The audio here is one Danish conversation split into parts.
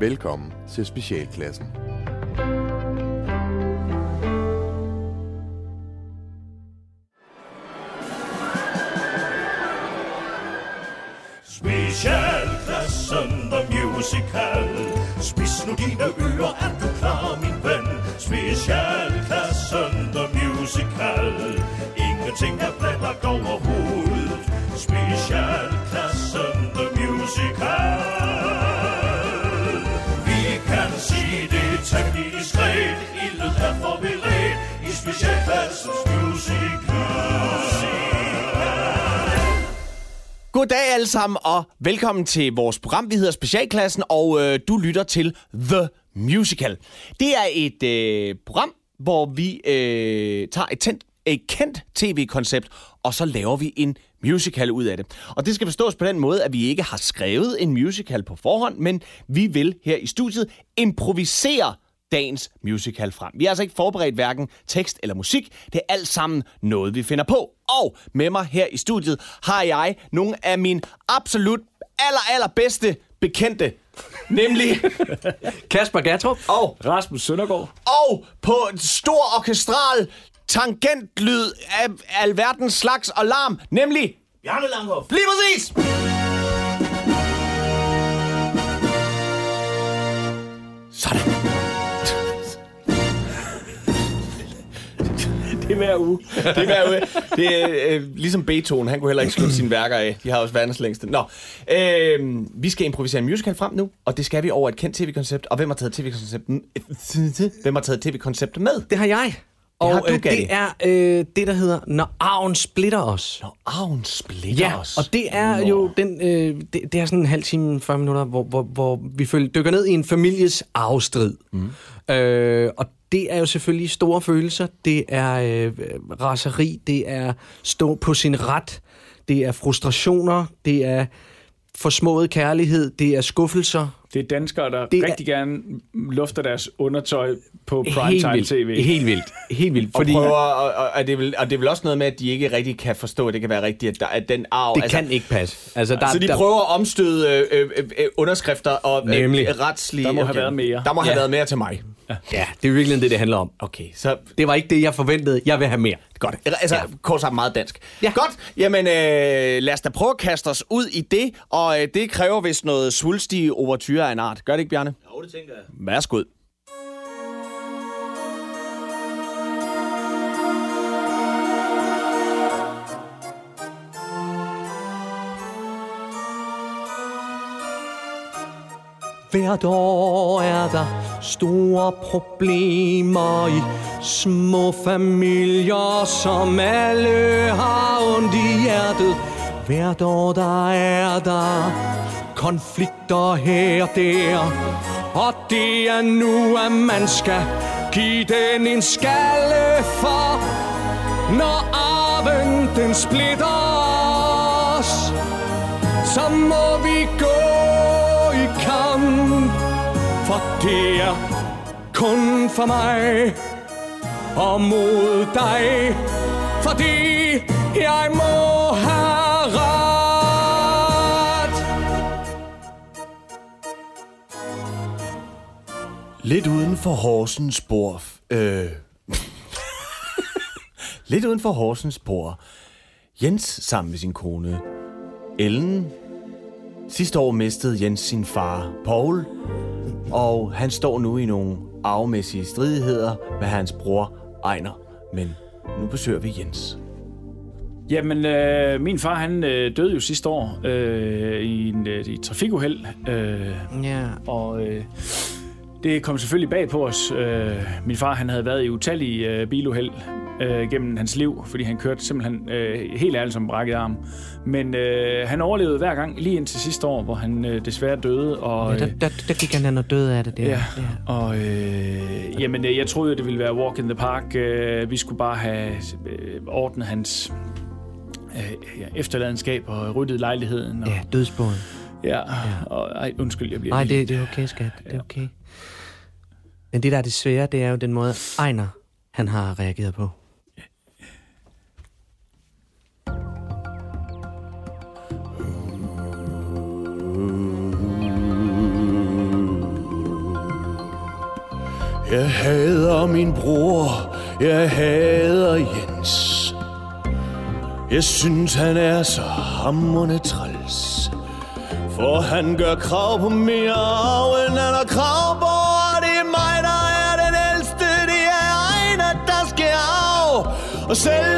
Velkommen til Specialklassen. Specialklassen The Musical Spis nu dine ører, er du klar, min ven? Specialklassen The Musical Ingenting er planlagt overhovedet Specialklassen The Musical temmelig diskret Ildet er forberedt i Specialklassens Musical Goddag alle sammen, og velkommen til vores program. Vi hedder Specialklassen, og øh, du lytter til The Musical. Det er et øh, program, hvor vi øh, tager et, tændt, et kendt tv-koncept, og så laver vi en musical ud af det. Og det skal forstås på den måde, at vi ikke har skrevet en musical på forhånd, men vi vil her i studiet improvisere dagens musical frem. Vi har altså ikke forberedt hverken tekst eller musik. Det er alt sammen noget, vi finder på. Og med mig her i studiet har jeg nogle af mine absolut aller, aller bedste bekendte. Nemlig... Kasper Gatrup. Og, Rasmus Søndergaard. og på et stor orkestral tangentlyd af alverdens slags og larm. Nemlig... Bjarne Langhoff. Lige præcis! Sådan. Det er hver uge. Det er hver uge. Det er øh, ligesom Beethoven, han kunne heller ikke slutte sine værker af. De har også verdens længste. Nå, øh, vi skal improvisere en musical frem nu, og det skal vi over et kendt tv-koncept. Og hvem har taget tv-konceptet? Hvem har taget tv-konceptet med? Det har jeg. Og har du, øh, Gatti. det er øh, det, der hedder Når arven splitter os. Når arven splitter Ja, os. og det er Nå. jo den, øh, det, det er sådan en halv time, 40 minutter, hvor, hvor, hvor vi følger, dykker ned i en families arvestrid. Mm. Øh, og det er jo selvfølgelig store følelser. Det er øh, raseri, det er stå på sin ret, det er frustrationer, det er forsmået kærlighed, det er skuffelser. Det er danskere, der Det det er- rigtig gerne lufter deres undertøj på Helt primetime vildt. tv. Helt vildt. Helt vildt. Og, Fordi prøver, og, og, og, det er vel, og det er vel også noget med, at de ikke rigtig kan forstå, at det kan være rigtigt, at, der, at den arv... det kan ikke passe. Altså, der, så de der, prøver at omstøde øh, øh, øh, underskrifter og øh, Nemlig. øh, retslige... Der må have været mere. Der må have Ja. været mere til mig. Ja, det er virkelig det, det handler om. Okay, så Det var ikke det, jeg forventede. Jeg vil have mere. Godt. Altså, ja. kort sagt meget dansk. Ja. Godt. Jamen, øh, lad os da prøve at kaste os ud i det, og øh, det kræver vist noget svulstige overture af en art. Gør det ikke, Bjarne? Jo, det tænker jeg. Værsgo. Hvert år er der store problemer i små familier, som alle har ondt i hjertet. Hvert år der er der konflikter her og der, og det er nu, at man skal give den en skalle for, når arven den splitter os så må vi gå for det er kun for mig og mod dig, fordi jeg må have ret. Lidt uden for Horsens bor... Øh. Lidt uden for Horsens bor Jens sammen med sin kone Ellen. Sidste år mistede Jens sin far Paul, og han står nu i nogle arvemæssige stridigheder med hans bror Ejner. Men nu besøger vi Jens. Jamen, øh, min far, han øh, døde jo sidste år øh, i, en, øh, i et trafikuheld. Øh, Ja, og øh, det kom selvfølgelig bag på os. Øh, min far, han havde været i utallige øh, biluheld øh, gennem hans liv, fordi han kørte simpelthen øh, helt ærligt som brækket arm. Men øh, han overlevede hver gang, lige indtil sidste år, hvor han øh, desværre døde. Og, ja der, der, der gik han hen og døde af det der. Ja, og øh, jamen, øh, jeg troede, det ville være walk in the park. Øh, vi skulle bare have øh, ordnet hans øh, ja, efterladenskab og ryddet lejligheden. Og, Ja, dødsbogen. ja, og ej, undskyld, jeg bliver Nej, det, det er okay, skat. Det er okay. Men det, der er det svære, det er jo den måde, Ejner, han har reageret på. Jeg hader min bror, jeg hader Jens. Jeg synes, han er så hammerne træls. For han gør krav på mere arv, end han har krav på. Og det er mig, der er den ældste. Det er Ejner, der skal arv. Og selv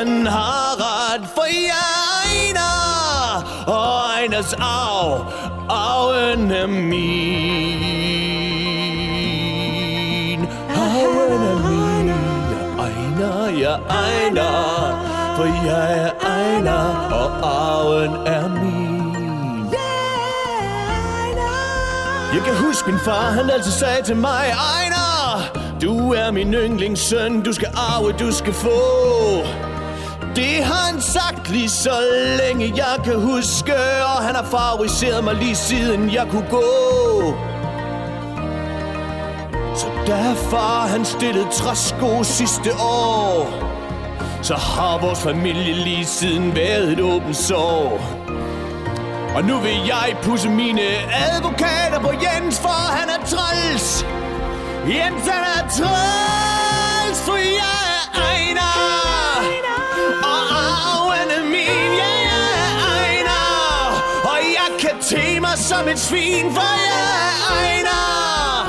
han har ret, for jeg er Og Ejners arv, arven er min. Arven er min. Jeg Ejner, jeg Ejner. For jeg er Ejner, og arven er min. Jeg kan huske min far, han altid sagde til mig, Ejner, du er min yndlingssøn, du skal arve, du skal få. Det har han sagt lige så længe jeg kan huske, og han har favoriseret mig lige siden jeg kunne gå. Så da far han stillede træsko sidste år, så har vores familie lige siden været et åbent sår. Og nu vil jeg pusse mine advokater på Jens, for han er træls. Jens han er træls, for jeg er Einar te mig som et svin, for jeg er Ejner.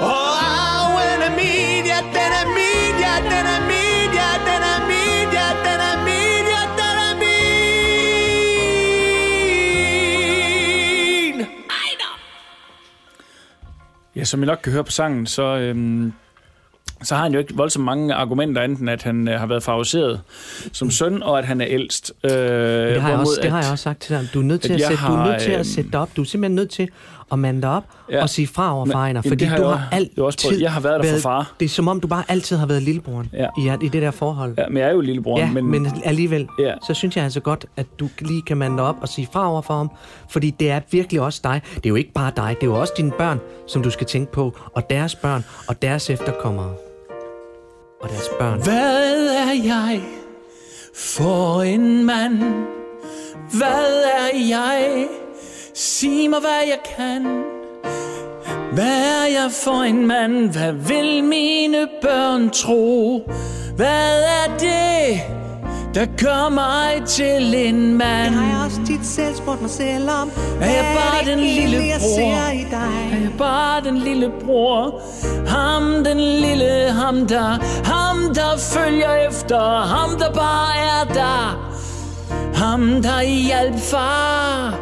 Og arven er min, ja, den er min, ja, den er min, ja, den er min, ja, den er min, ja, den er min. Ja, som I nok kan høre på sangen, så, øhm, så har han jo ikke voldsomt mange argumenter, enten at han øh, har været favoriseret som søn, og at han er ældst. Øh, Det har, jeg også, det har jeg også sagt til dig. Du er nødt til, at at, sætte, du er har, nødt til at øhm, sætte dig op. Du er simpelthen nødt til at mande dig op Ja. og sige fra over Men- for Ejner. jamen, Fordi det har du har er også prøvet. altid Jeg har været der for far. Det er som om, du bare altid har været lillebroren Ja. i, i det der forhold. Ja, men jeg er jo lillebror. Ja, men, men alligevel, Ja. så synes jeg altså godt, at du lige kan mande dig op og sige fra over for ham. Fordi det er virkelig også dig. Det er jo ikke bare dig, det er jo også dine børn, som du skal tænke på. Og deres børn, og deres efterkommere. Og deres børn. Hvad er jeg for en mand? Hvad er jeg? Sig mig, hvad jeg kan. Hvad er jeg for en mand? Hvad vil mine børn tro? Hvad er det, der gør mig til en mand? jeg også tit selv spurgt mig selv om. Er jeg bare den lille bror? Er jeg bare den lille bror? Ham, den lille, ham der, ham der følger efter, ham der bare er der. Ham der hjalp far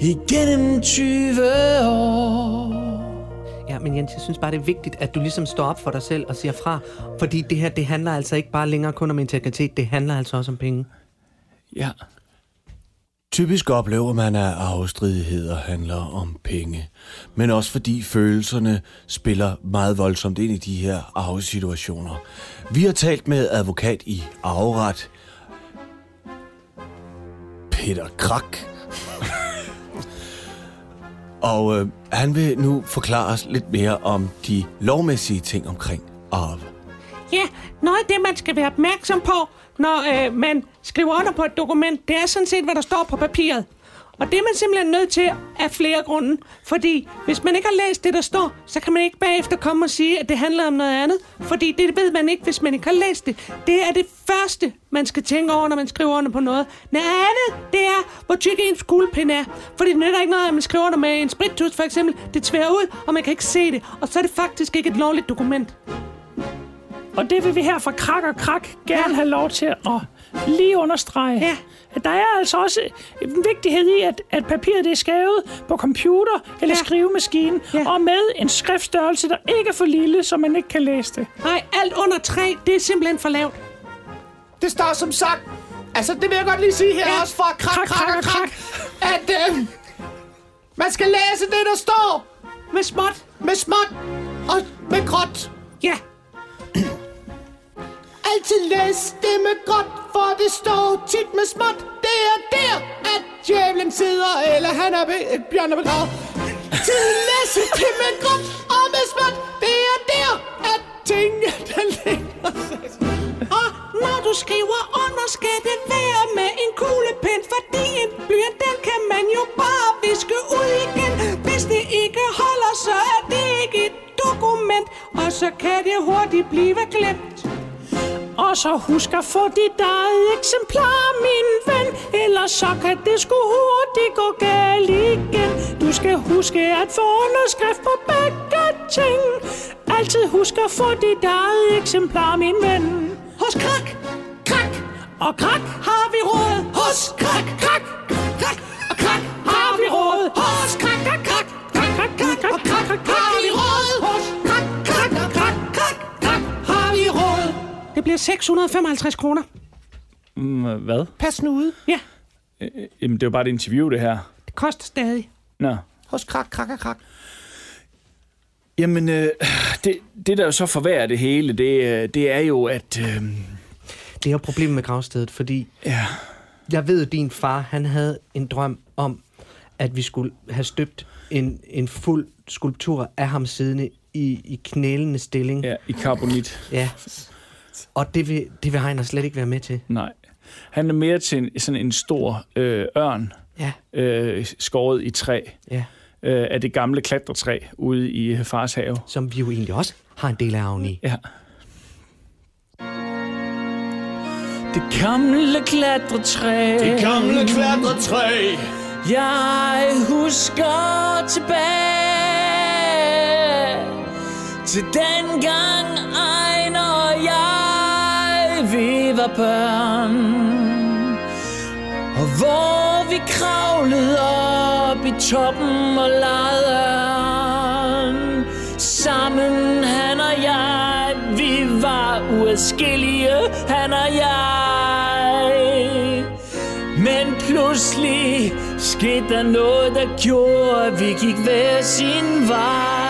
igennem 20 år. Men Jens, jeg synes bare, det er vigtigt, at du ligesom står op for dig selv og siger fra. Fordi det her, det handler altså ikke bare længere kun om integritet, det handler altså også om penge. Ja. Typisk oplever man, at afstridigheder handler om penge. Men også fordi følelserne spiller meget voldsomt ind i de her arvesituationer. Vi har talt med advokat i arveret, Peter Krak. Og øh, han vil nu forklare os lidt mere om de lovmæssige ting omkring arv. Ja, noget af det, man skal være opmærksom på, når øh, man skriver under på et dokument, det er sådan set, hvad der står på papiret. Og det er man simpelthen nødt til af flere grunde. Fordi hvis man ikke har læst det, der står, så kan man ikke bagefter komme og sige, at det handler om noget andet. Fordi det ved man ikke, hvis man ikke har læst det. Det er det første, man skal tænke over, når man skriver under på noget. Noget andet, det er, hvor tyk ens kuglepen er. Fordi det nytter ikke noget, at man skriver under med en sprittus for eksempel. Det tværer ud, og man kan ikke se det. Og så er det faktisk ikke et lovligt dokument. Og det vil vi her fra Krak og Krak gerne have lov til at lige understrege. Ja. At der er altså også en vigtighed i, at, at papiret det er skrevet på computer eller Ja. skrivemaskine, Ja. og med en skriftstørrelse, der ikke er for lille, så man ikke kan læse det. Nej, alt under 3, det er simpelthen for lavt. Det står som sagt, altså det vil jeg godt lige sige her Ja. også fra krak, Krak, krak, krak, krak, at øh, man skal læse det, der står Med småt. med småt og med gråt. Ja altid læse det med godt, for det står tit med småt. Det er der, at djævlen sidder, eller han er ved, øh, bjørn på begravet. Til læse det med godt og med småt. Det er der, at tingene der ligger Og når du skriver under, skal det være med en kuglepen, fordi en blyant, den kan man jo bare viske ud igen. Hvis det ikke holder, så er det ikke et dokument, og så kan det hurtigt blive glemt. Og så husk at få dit eget eksemplar, min ven Ellers så kan det sgu hurtigt gå galt igen Du skal huske at få underskrift på begge ting Altid husk at få dit eget eksemplar, min ven Hos Krak, Krak, Og krak, har vi råd. Hos Krak, Krak, Krak, og Krak, har vi råd. Hos Krak, Krak, Krak, Krak, Krak, Krak, og Krak, Krak, har vi råd. Det bliver 655 kroner. Mm, hvad? Pas nu ud. Ja, Jamen, det er jo bare et interview, det her. det koster stadig. Nå. Hos krak, krak, krak, krak. Jamen, øh, det, det der jo så forværrer det hele, det, øh, det er jo, at... Øh, Det er jo problemet med gravstedet, fordi ja, jeg ved, at din far, han havde en drøm om, at vi skulle have støbt en, en fuld skulptur af ham siddende i, i knælende stilling. ja, i karbonit. ja. Og det vil, det vil Heiner slet ikke være med til. Nej. Han er mere til en, sådan en stor øh, ørn, Ja, øh, skåret i træ, ja. øh, af det gamle klatretræ ude i øh, fars have. Som vi jo egentlig også har en del af arven i. Ja. Det gamle klatretræ. Det gamle klatretræ. Jeg husker tilbage til den gang vi var børn. Og hvor vi kravlede op i toppen og legede. Sammen han og jeg, vi var uadskillige, han og jeg. Men pludselig skete der noget, der gjorde, at vi gik hver sin vej.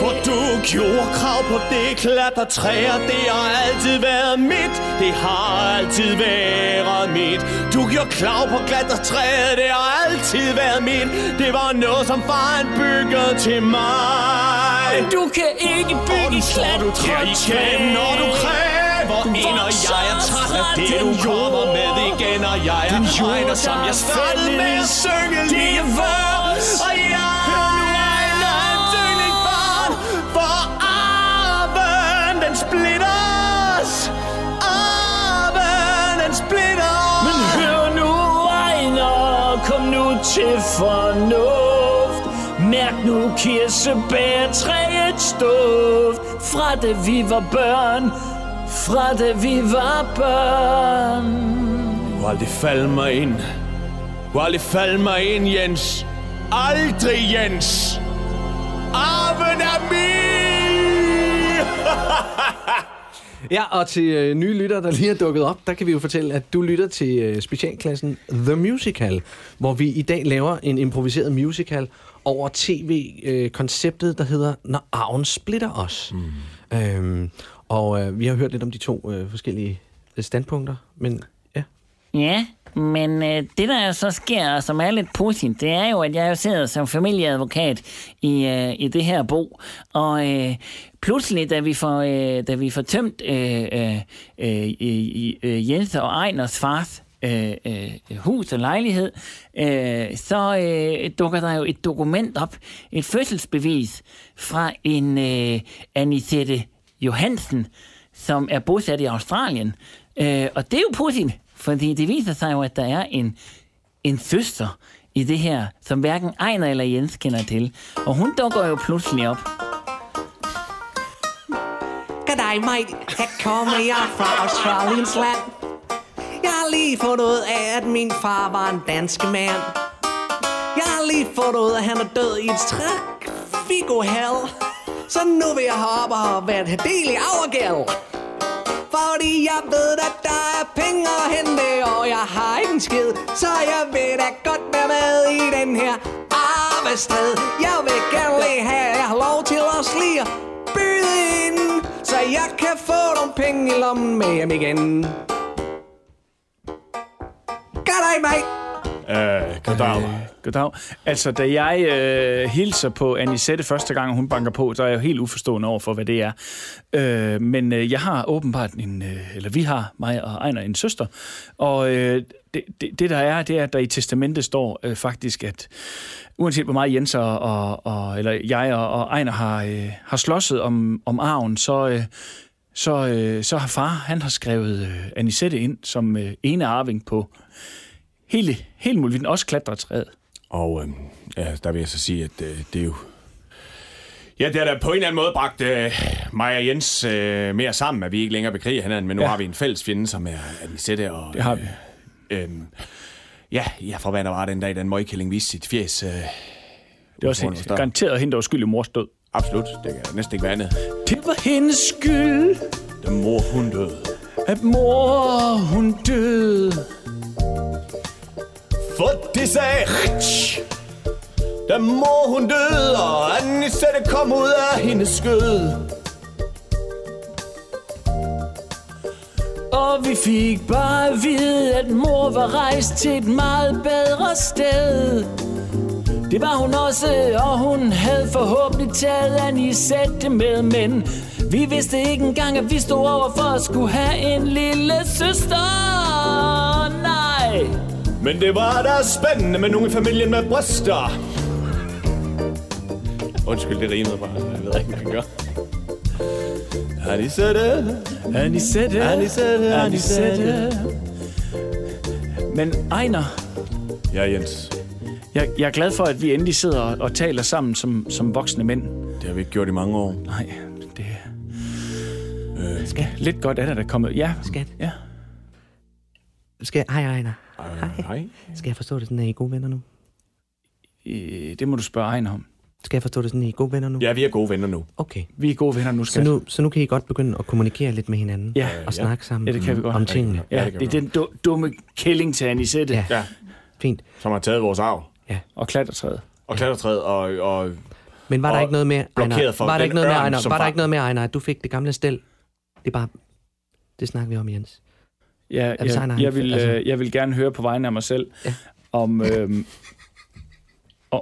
For du gjorde krav på det klatretræ, og det har altid været mit. Det har altid været mit. Du gjorde krav på klatretræet, det har altid været mit. Det var noget, som faren byggede til mig. Du kan ikke Og bygge nu står du igen, når du kræver ind, og jeg er træt af det, du kommer med igen, og jeg er regner, som jeg startede med at synge lige før. Splitter os. Arven, den splitter os. Men hør nu, Ejner, kom nu til fornuft. Mærk nu kirsebærtræets duft. Fra da vi var børn, fra da vi var børn. Du har aldrig faldet mig ind. Du har aldrig faldet mig ind, Jens. Aldrig, Jens. Ja, og til øh, nye lyttere, der lige er dukket op, der kan vi jo fortælle, at du lytter til øh, specialklassen The Musical, hvor vi i dag laver en improviseret musical over tv-konceptet, der hedder Når arven splitter os. Mm. Øhm, og øh, vi har hørt lidt om de to øh, forskellige øh, standpunkter, men ja. Ja, men øh, det der så sker, som er lidt pudsigt, det er jo, at jeg jo sidder som familieadvokat i, øh, i det her bo, og øh, pludselig, da vi får, øh, da vi får tømt øh, øh, øh, øh, øh, Jens og Ejners fars øh, øh, hus og lejlighed, øh, så øh, dukker der jo et dokument op, et fødselsbevis fra en øh, Anisette Johansen, som er bosat i Australien. Øh, og det er jo pudsigt, fordi det viser sig jo, at der er en, en søster i det her, som hverken Ejner eller Jens kender til. Og hun dukker jo pludselig op. Goddag, mate. Her kommer jeg fra Australiens land. Jeg har lige fundet ud af, at min far var en dansk mand. Jeg har lige fundet ud af, at han er død i et stræk figo hell. Så nu vil jeg hoppe og være en del i overgæld. Fordi jeg ved, at der er penge at hente, og jeg har ikke en skid. Så jeg vil da godt være med i den her arvestrid. Jeg vil gerne lige have, jeg har lov til at slige byde ind, så jeg kan få nogle penge i lommen med hjem igen. Goddag, mate. Øh, goddag. Goddag. Altså, da jeg øh, hilser på Anisette første gang, hun banker på, så er jeg jo helt uforstående over for, hvad det er. Øh, men øh, jeg har åbenbart en, øh, eller vi har, mig og Ejner, en søster, og øh, det, det, det der er, det er, at der i testamentet står øh, faktisk, at uanset hvor meget Jens og, og, og eller jeg og, og Ejner har, øh, har slåsset om, om arven, så, øh, så, øh, så har far, han har skrevet øh, Anisette ind som øh, ene arving på hele, helt muligt, også klatretræet. Og øh, ja, der vil jeg så sige, at øh, det er jo... Ja, det har da på en eller anden måde bragt øh, mig og Jens øh, mere sammen, at vi ikke længere bekriger hinanden, men nu Ja. har vi en fælles fjende, som er Anisette. Og, Det har vi. Øh, øh, ja, jeg for hvad der var den dag, den møgkælling viste sit fjes. Øh, Det er også helt, der. garanteret hende, der var skyld i mors død. absolut, det kan næsten ikke være andet. Det var hendes skyld, Da mor hun døde. at mor hun døde. For det sagde Rich, Da mor hun døde, og Anisette kom ud af hendes skød. Og vi fik bare at vide, at mor var rejst til et meget bedre sted. Det var hun også, og hun havde forhåbentlig taget Anisette med, men vi vidste ikke engang, at vi stod over for at skulle have en lille søster. Men det var da spændende med nogen i familien med bryster. Undskyld, det rimede bare. Jeg ved ikke, hvad jeg gør. Anisette, Anisette, Anisette, Anisette. Men Ejner, Ja, Jens. jeg, jeg er glad for, at vi endelig sidder og, og taler sammen som, som voksne mænd. Det har vi ikke gjort i mange år. Nej, det er... Øh, lidt godt er der, der er kommet. Ja, Skat. ja. Skal, hej, Ejner. Øh, hej. Skal jeg forstå det sådan, at I er gode venner nu? Øh, Det må du spørge Ejner om. Skal jeg forstå det sådan, at I er gode venner nu? Ja, vi er gode venner nu. Okay. Vi er gode venner nu, Så skat. nu, så nu kan I godt begynde at kommunikere lidt med hinanden. Ja. Og snakke sammen Ja, det kan vi godt. om tingene. Ja, det det er den du- dumme kælling til Anisette Ja. Ja, Fint. som har taget vores arv. og klatretræet. Og klatretræet og, og Men var der Og ikke noget med, for var der ikke noget med, som var der ikke noget med, Ejner, at du fik det gamle stel? Det er bare, det snakker vi om, Jens. Ja, jeg, han- jeg, vil, altså- øh, jeg vil gerne høre på vegne af mig selv, Ja. om, øh,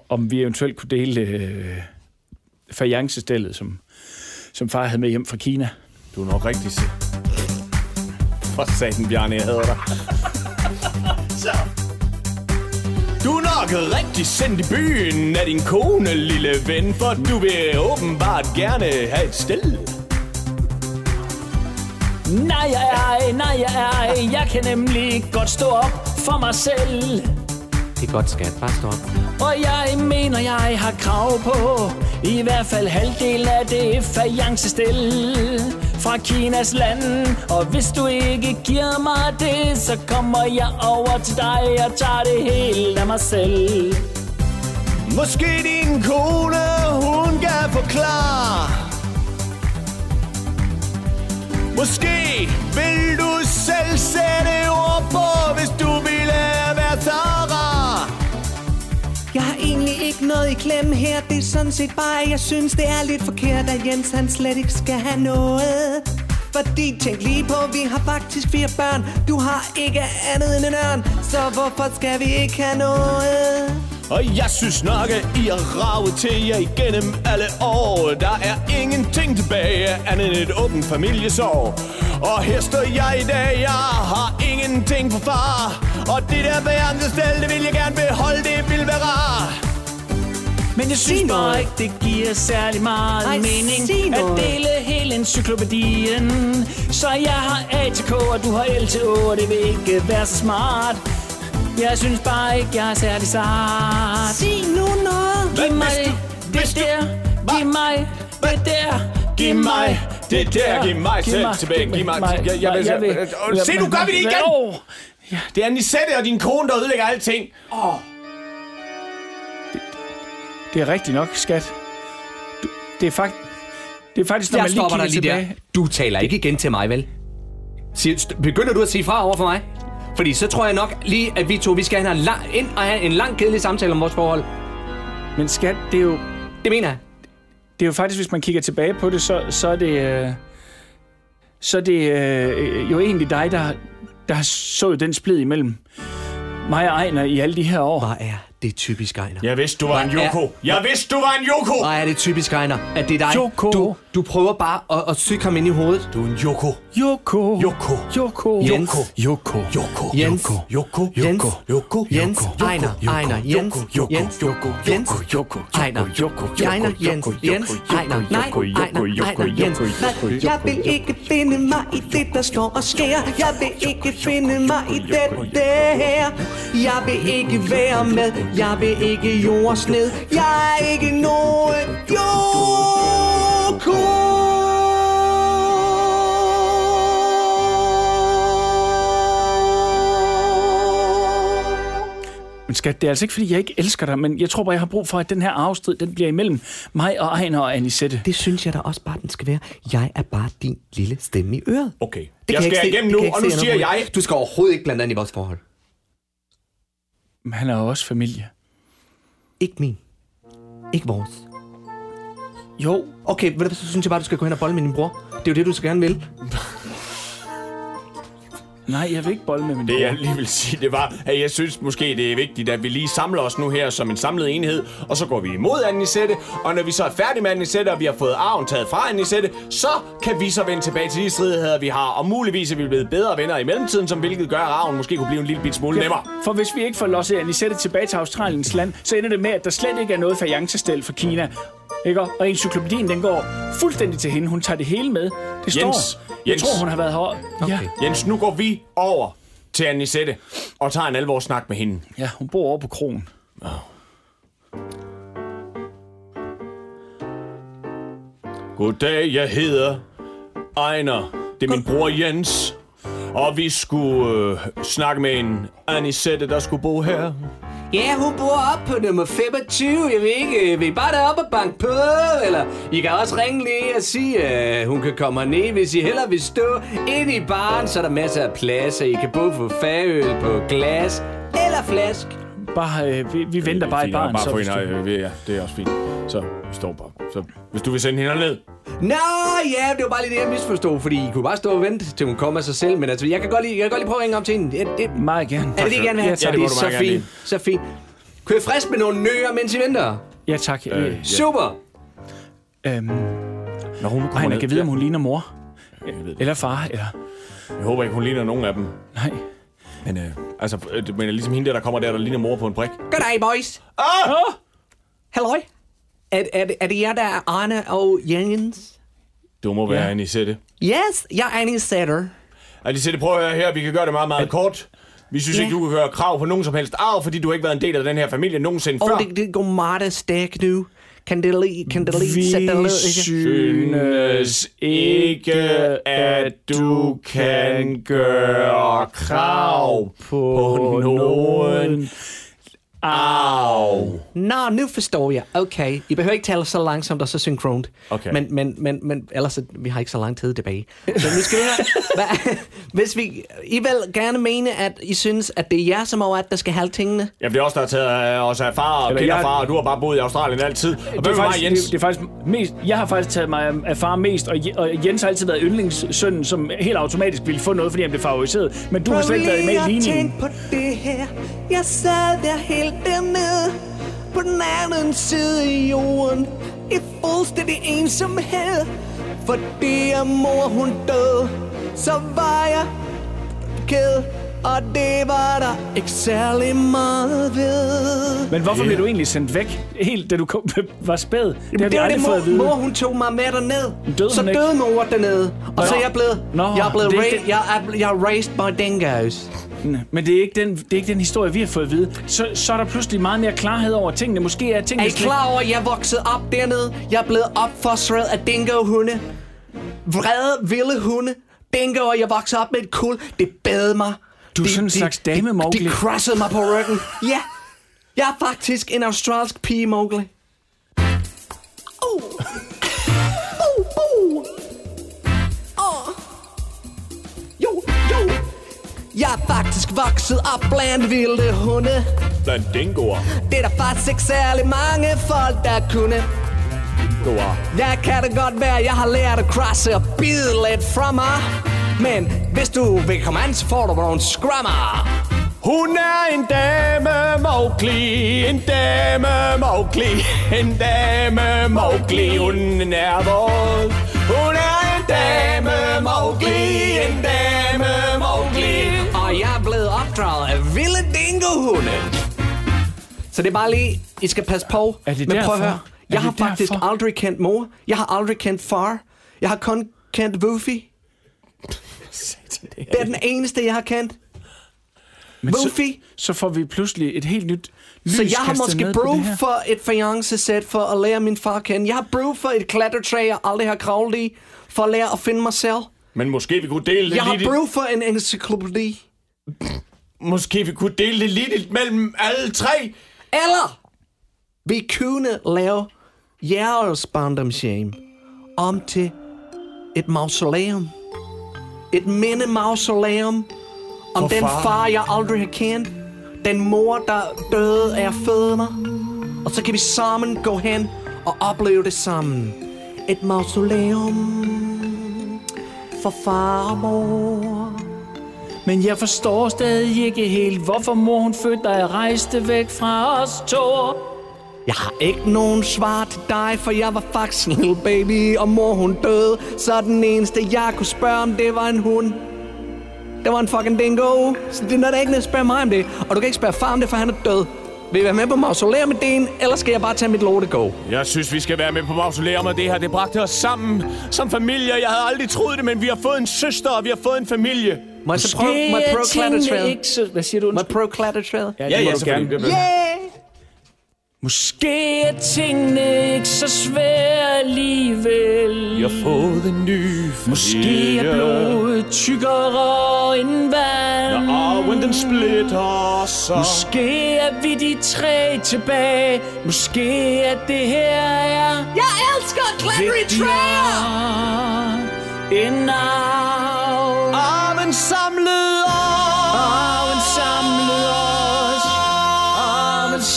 om vi eventuelt kunne dele øh, fajancestillet, som, som far havde med hjem fra Kina. du er nok rigtig se. For satan, Bjarne, jeg hader dig. Så. Du er nok rigtig sendt i byen af din kone, lille ven, for du vil åbenbart gerne have et sted. Nej, jeg er, nej, jeg er. Jeg kan nemlig godt stå op for mig selv. Det er godt, skat. Bare stå op. Og jeg mener, jeg har krav på I hvert fald halvdelen af det fajancestil Fra Kinas land Og hvis du ikke giver mig det Så kommer jeg over til dig Og tager det helt af mig selv Måske din kone, hun kan forklare. Måske vil du selv sætte ord på, hvis du ville være Tara. Jeg har egentlig ikke noget i klemme her Det er sådan set bare, at jeg synes, det er lidt forkert At Jens han slet ikke skal have noget fordi tænk lige på, vi har faktisk fire børn Du har ikke andet end en ørn Så hvorfor skal vi ikke have noget? Og jeg synes nok, at I har ravet til jer igennem alle år. Der er ingenting tilbage andet end et åbent familiesår. Og her står jeg i dag, jeg har ingenting for far. Og det der bærendestel, det vil jeg gerne beholde, det vil være rart. Men jeg synes bare ikke, det giver særlig meget Ej, mening At dele hele encyklopædien Så jeg har A til K, og du har L til O Og det vil ikke være så smart Jeg synes bare ikke, jeg er særlig sart Sig nu noget Giv mig det der, giv mig det der Giv mig det der, giv mig selv tilbage. Giv mig, jeg, jeg, Se, nu gør vi det igen! Åh, Det er Anisette og din kone, der ødelægger alting. Det er rigtigt nok, skat. Du, det er faktisk... Det er faktisk, når Jeg man lige kigger dig lige tilbage. der. Du taler ikke igen til mig, vel? Begynder du at sige fra over for mig? Fordi så tror jeg nok lige, at vi to vi skal have en lang, ind og have en lang, kedelig samtale om vores forhold. Men skat, det er jo... Det mener jeg. Det er jo faktisk, hvis man kigger tilbage på det, så, så er det... Øh, så er det øh, jo egentlig dig, der, der har sået den splid imellem mig og Ejner i alle de her år. Hvor er det typisk, Ejner? Jeg vidste, du var en er- Yoko. Jeg vidste, du var en Yoko. Hvor er det typisk, Ejner, at det er dig. Yoko. Du, du prøver bare at, at syge ham ind i hovedet. Du er en Yoko. Yoko. Yoko. Yoko. Jens. Yoko. Yoko. Jens. Yoko. Jens. Yoko. Jens. Yoko. Ejner. Ejner. Jens. Yoko. Jens. Yoko. Jens. Yoko. Ejner. Yoko. Ejner. Jens. Jens. Ejner. Nej. Ejner. Ejner. Jens. Nej, jeg vil ikke finde mig i det, der står og sker. Jeg vil ikke finde mig i det der. Jeg vil ikke være med. Jeg vil ikke jordsned. Jeg er ikke nogen Joko. Men skat, det er altså ikke, fordi jeg ikke elsker dig, men jeg tror bare, jeg har brug for, at den her arvestrid, den bliver imellem mig og Ejner og Anisette. Det synes jeg da også bare, den skal være. Jeg er bare din lille stemme i øret. Okay. Det Jeg kan skal ikke se- igennem nu, og nu siger noget jeg... Du skal overhovedet ikke blande dig ind i vores forhold. Men han er jo også familie. Ikke min. Ikke vores. Jo, Okay, ved du, hvad, så synes jeg bare, du skal gå hen og bolle med din bror. Det er jo det, du så gerne vil. nej, jeg vil ikke bolle med min Det jeg lige vil sige, det var, at jeg synes måske, det er vigtigt, at vi lige samler os nu her som en samlet enhed, og så går vi imod Anisette, og når vi så er færdige med Anisette, og vi har fået arven taget fra Anisette, så kan vi så vende tilbage til de stridigheder, vi har, og muligvis er vi blevet bedre venner i mellemtiden, som hvilket gør, at arven måske kunne blive en lille bit smule nemmere. For hvis vi ikke får losset Anisette tilbage til Australiens land, så ender det med, at der slet ikke er noget fajancestel for Kina. Ikke? Og encyklopædien, den går fuldstændig til hende. Hun tager det hele med. Det står. Jens, Jeg Jens. tror, hun har været her. Okay. Ja. Jens, nu går vi over til Anisette og tager en alvor snak med hende. ja, hun bor over på kronen. Goddag, jeg hedder Ejner. Det er min bror Jens. Og vi skulle øh, snakke med en Anisette, der skulle bo her. Ja, hun bor op på nummer 25. Jeg ved ikke, øh, vil I bare deroppe og banke på? Eller I kan også ringe lige og sige, at hun kan komme ned, hvis I heller vil stå ind i baren. Så er der masser af pladser. I kan både få fagøl på glas eller flask. Bare, øh, vi, vi venter bare i baren. Bare så for hvis hende, du- øh, ja, det er også fint. Så vi står bare. Så hvis du vil sende hende ned. Nå, ja, det var bare lige det, jeg misforstod, fordi I kunne bare stå og vente, til hun kommer af sig selv. Men altså, jeg kan godt lige, jeg kan godt lige prøve at ringe op til hende. Det, det, Meget gerne. er det det, I gerne vil have? Ja, tak. det det er så fint, så fint. I frisk med nogle nøer, mens I venter? Ja, tak. Øh, Øh, ja. Super. øhm, Når hun nu Ejner, kan vide, om hun ligner mor. Jeg, ved det. Eller far, eller... jeg håber ikke, hun ligner nogen af dem. Nej. Men, øh, altså, øh, mener ligesom hende der, der kommer der, der ligner mor på en brik. Goddag, boys. Ah! Åh! Halløj. Er, er, er det jer, der er Arne og Jens? Du må være Ja. Anisette. Yes, jeg er Annie Sætter. Anisette, prøv at høre her. Vi kan gøre det meget, meget kort. Vi synes Ja. ikke, du kan gøre krav på nogen som helst arv, fordi du har ikke været en del af den her familie nogensinde Og før. det, det går meget stærkt nu. Kan det lige, kan det lige Vi sætte dig ned, ikke? synes ikke, at du kan gøre krav på nogen arv. Nå, nu forstår jeg. Okay, I behøver ikke tale så langsomt og så synkront. Okay. Men, men, men, men ellers, så- vi har ikke så lang tid tilbage. Så nu skal vi høre, hvad, hvis vi, I vil gerne mene, at I synes, at det er jer som over, at der skal have tingene. Jamen, det er også der har taget af os af far og Eller jeg- far, og du har bare boet i Australien altid. Og Det er, er mig, faktisk, Jens? det, det er faktisk mest, jeg har faktisk taget mig af- far mest, og, og Jens har altid været yndlingssønnen, som helt automatisk ville få noget, fordi han blev favoriseret. Men du har slet ikke været med i Prøv lige at ligningen. tænke på det her. Jeg sad der helt dernede på den anden side af jorden i fuldstændig ensomhed. Fordi at mor hun døde, så var jeg ked. Og det var der ikke særlig meget ved. Men hvorfor blev du egentlig sendt væk, helt da du kom, var spæd? Det har vi det var det, mor, mor hun tog mig med derned. Døde så døde mor dernede. Og så er jeg blevet, Nå, jeg er blevet det er ra- det- jeg er, jeg er raised by dingoes. Men det er, ikke den, det er ikke den historie, vi har fået at vide. Så, så er der pludselig meget mere klarhed over tingene. Måske er Er tingene I klar over, at jeg voksede op dernede? Jeg er blevet opfostret af dingo-hunde. Vrede, vilde hunde. Dingo, og jeg voksede op med et kul. Det bad mig. Du er Det- sådan en slags dame, det, Mowgli. det crossede mig på ryggen. Ja, jeg er faktisk en australsk pige, Mowgli. Uh. Jeg er faktisk vokset op blandt vilde hunde. Blandt dingoer. Det er der faktisk ikke særlig mange folk, der kunne. Dingoer. Jeg kan det godt være, jeg har lært at crosse og bide lidt fra mig. Men hvis du vil komme an, så får du nogle scrummer. Hun er en dame Mowgli, en dame Mowgli, en dame Mowgli, hun er våd. Hun er en dame Mowgli, en dame Mowgli. Opdraget af vilde dingohunde. Så det er bare lige, I skal passe på. Er det Men prøv derfor? at høre. Jeg har det faktisk derfor? aldrig kendt mor. Jeg har aldrig kendt far. Jeg har kun kendt Woofy. Det er den eneste, jeg har kendt. Men så, Woofy. så får vi pludselig et helt nyt lys Så jeg har måske brug for et fiancé-sæt for at lære min far at kende. Jeg har brug for et klatretræ, jeg aldrig har kravlet i, for at lære at finde mig selv. Men måske vi kunne dele det Jeg har lidt, brug for en encyklopædi. Måske vi kunne dele det lidt mellem alle tre. Eller vi kunne lave jeres barndomshjem om til et mausoleum. Et minde-mausoleum om den far. far, jeg aldrig har kendt. Den mor, der døde af mig. Og så kan vi sammen gå hen og opleve det sammen. Et mausoleum for far og mor. Men jeg forstår stadig ikke helt, hvorfor mor hun fødte dig og rejste væk fra os to. Jeg har ikke nogen svar til dig, for jeg var faktisk en lille baby, og mor hun døde. Så den eneste, jeg kunne spørge om, det var en hund. Det var en fucking dingo. Så det er da ikke noget at spørge mig om det. Og du kan ikke spørge far om det, for han er død. Vil I være med på mausoleum med den, eller skal jeg bare tage mit lorte gå? Jeg synes, vi skal være med på mausoleum, og det her, det bragte os sammen som familie. Jeg havde aldrig troet det, men vi har fået en søster, og vi har fået en familie. Må jeg så prøve, må jeg prøve ikke så... Hvad siger du? Må jeg prøve klatretræet? Ja, det må du gerne. selvfølgelig. Måske er tingene ikke så svære alligevel. Vi har fået en ny Måske er blodet tykkere end vand. Når arven den splitter sig. Måske er vi de tre tilbage. Måske er det her er Jeg elsker vigtigere end arv.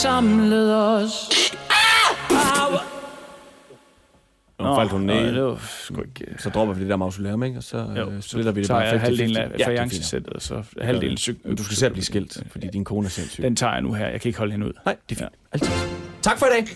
Samlede os. Arven. Nu faldt hun Nå, ned. det var sgu ikke... Så dropper vi det der mausoleum, ikke? Og så Jo, øh, spiller vi det bare jeg 50-50. halvdelen af Ja, er fajancesættet, og så halvdelen cykel. Du skal selv blive skilt, fordi din kone er sindssyg. Den tager jeg nu her. Jeg kan ikke holde hende ud. Nej, det er fint. Ja. Altid. Tak for i dag.